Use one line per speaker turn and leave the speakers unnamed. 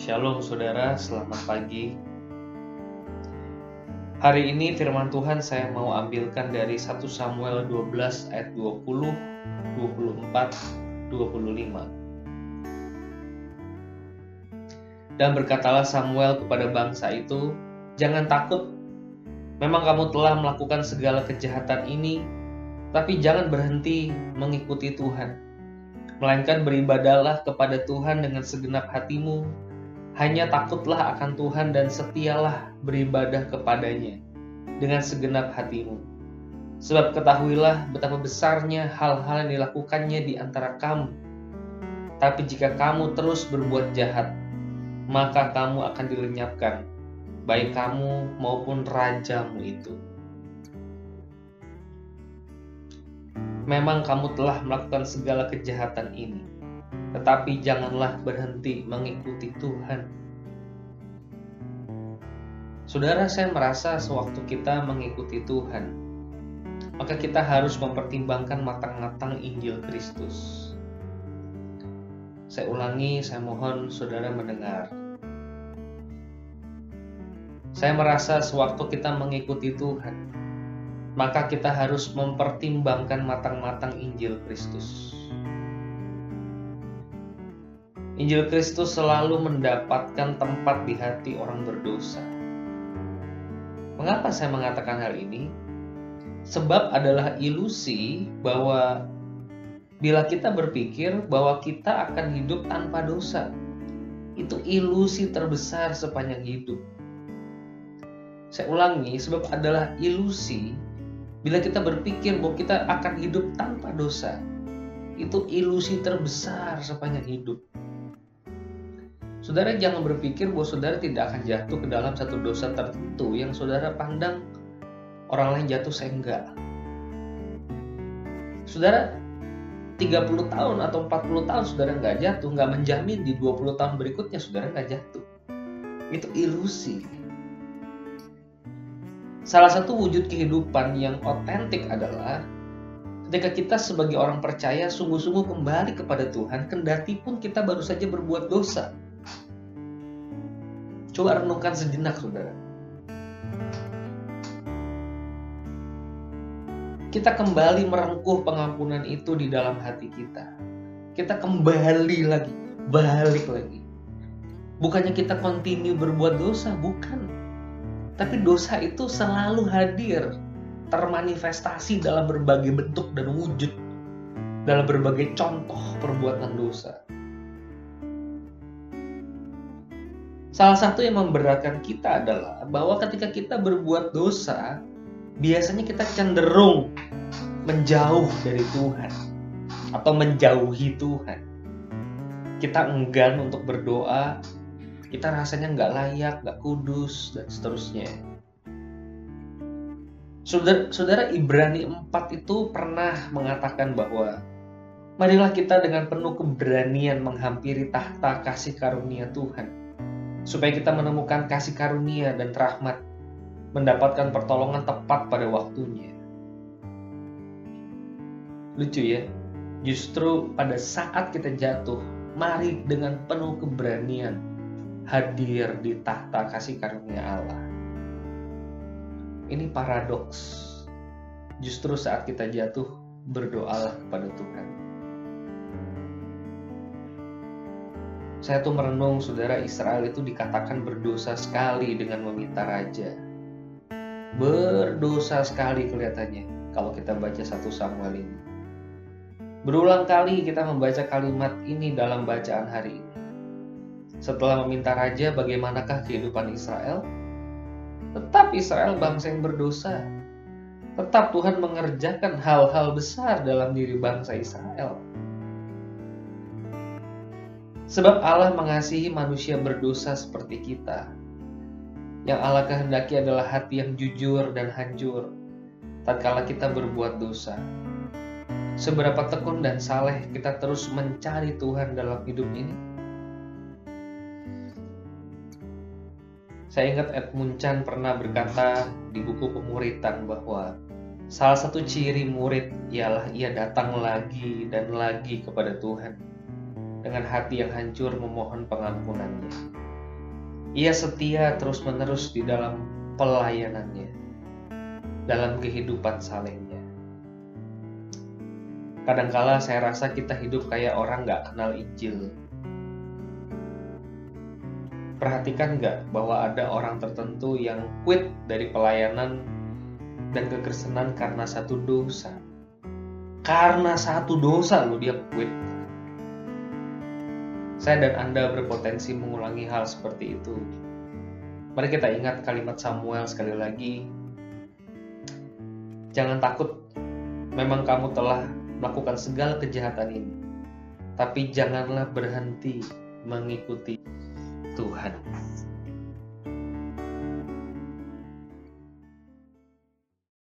Shalom saudara, selamat pagi. Hari ini firman Tuhan saya mau ambilkan dari 1 Samuel 12 ayat 20, 24, 25. Dan berkatalah Samuel kepada bangsa itu, "Jangan takut. Memang kamu telah melakukan segala kejahatan ini, tapi jangan berhenti mengikuti Tuhan. Melainkan beribadahlah kepada Tuhan dengan segenap hatimu hanya takutlah akan Tuhan dan setialah beribadah kepadanya dengan segenap hatimu. Sebab ketahuilah betapa besarnya hal-hal yang dilakukannya di antara kamu. Tapi jika kamu terus berbuat jahat, maka kamu akan dilenyapkan, baik kamu maupun rajamu itu. Memang kamu telah melakukan segala kejahatan ini, tetapi janganlah berhenti mengikuti Tuhan. Saudara, saya merasa sewaktu kita mengikuti Tuhan, maka kita harus mempertimbangkan matang-matang Injil Kristus. Saya ulangi, saya mohon saudara mendengar. Saya merasa sewaktu kita mengikuti Tuhan, maka kita harus mempertimbangkan matang-matang Injil Kristus. Injil Kristus selalu mendapatkan tempat di hati orang berdosa. Mengapa saya mengatakan hal ini? Sebab adalah ilusi bahwa bila kita berpikir bahwa kita akan hidup tanpa dosa, itu ilusi terbesar sepanjang hidup. Saya ulangi, sebab adalah ilusi bila kita berpikir bahwa kita akan hidup tanpa dosa. Itu ilusi terbesar sepanjang hidup. Saudara jangan berpikir bahwa saudara tidak akan jatuh ke dalam satu dosa tertentu yang saudara pandang orang lain jatuh saya enggak. Saudara 30 tahun atau 40 tahun saudara nggak jatuh, nggak menjamin di 20 tahun berikutnya saudara nggak jatuh. Itu ilusi. Salah satu wujud kehidupan yang otentik adalah ketika kita sebagai orang percaya sungguh-sungguh kembali kepada Tuhan, kendati pun kita baru saja berbuat dosa. Coba renungkan sejenak, saudara. Kita kembali merengkuh pengampunan itu di dalam hati kita. Kita kembali lagi, balik lagi. Bukannya kita continue berbuat dosa, bukan. Tapi dosa itu selalu hadir, termanifestasi dalam berbagai bentuk dan wujud, dalam berbagai contoh perbuatan dosa. Salah satu yang memberatkan kita adalah bahwa ketika kita berbuat dosa, biasanya kita cenderung menjauh dari Tuhan atau menjauhi Tuhan. Kita enggan untuk berdoa, kita rasanya nggak layak, nggak kudus, dan seterusnya. Saudara, saudara Ibrani 4 itu pernah mengatakan bahwa marilah kita dengan penuh keberanian menghampiri tahta kasih karunia Tuhan supaya kita menemukan kasih karunia dan rahmat, mendapatkan pertolongan tepat pada waktunya. Lucu ya, justru pada saat kita jatuh, mari dengan penuh keberanian hadir di tahta kasih karunia Allah. Ini paradoks. Justru saat kita jatuh, berdoalah kepada Tuhan. Saya tuh merenung saudara Israel itu dikatakan berdosa sekali dengan meminta raja. Berdosa sekali kelihatannya kalau kita baca satu Samuel ini. Berulang kali kita membaca kalimat ini dalam bacaan hari ini. Setelah meminta raja, bagaimanakah kehidupan Israel? Tetap Israel bangsa yang berdosa. Tetap Tuhan mengerjakan hal-hal besar dalam diri bangsa Israel Sebab Allah mengasihi manusia berdosa seperti kita. Yang Allah kehendaki adalah hati yang jujur dan hancur tatkala kita berbuat dosa. Seberapa tekun dan saleh kita terus mencari Tuhan dalam hidup ini? Saya ingat Edmund Chan pernah berkata di buku pemuritan bahwa salah satu ciri murid ialah ia datang lagi dan lagi kepada Tuhan dengan hati yang hancur memohon pengampunannya. Ia setia terus-menerus di dalam pelayanannya, dalam kehidupan salehnya. Kadangkala saya rasa kita hidup kayak orang gak kenal Injil. Perhatikan nggak bahwa ada orang tertentu yang quit dari pelayanan dan kekristenan karena satu dosa. Karena satu dosa lo dia quit saya dan Anda berpotensi mengulangi hal seperti itu. Mari kita ingat kalimat Samuel sekali lagi. Jangan takut, memang kamu telah melakukan segala kejahatan ini. Tapi janganlah berhenti mengikuti Tuhan.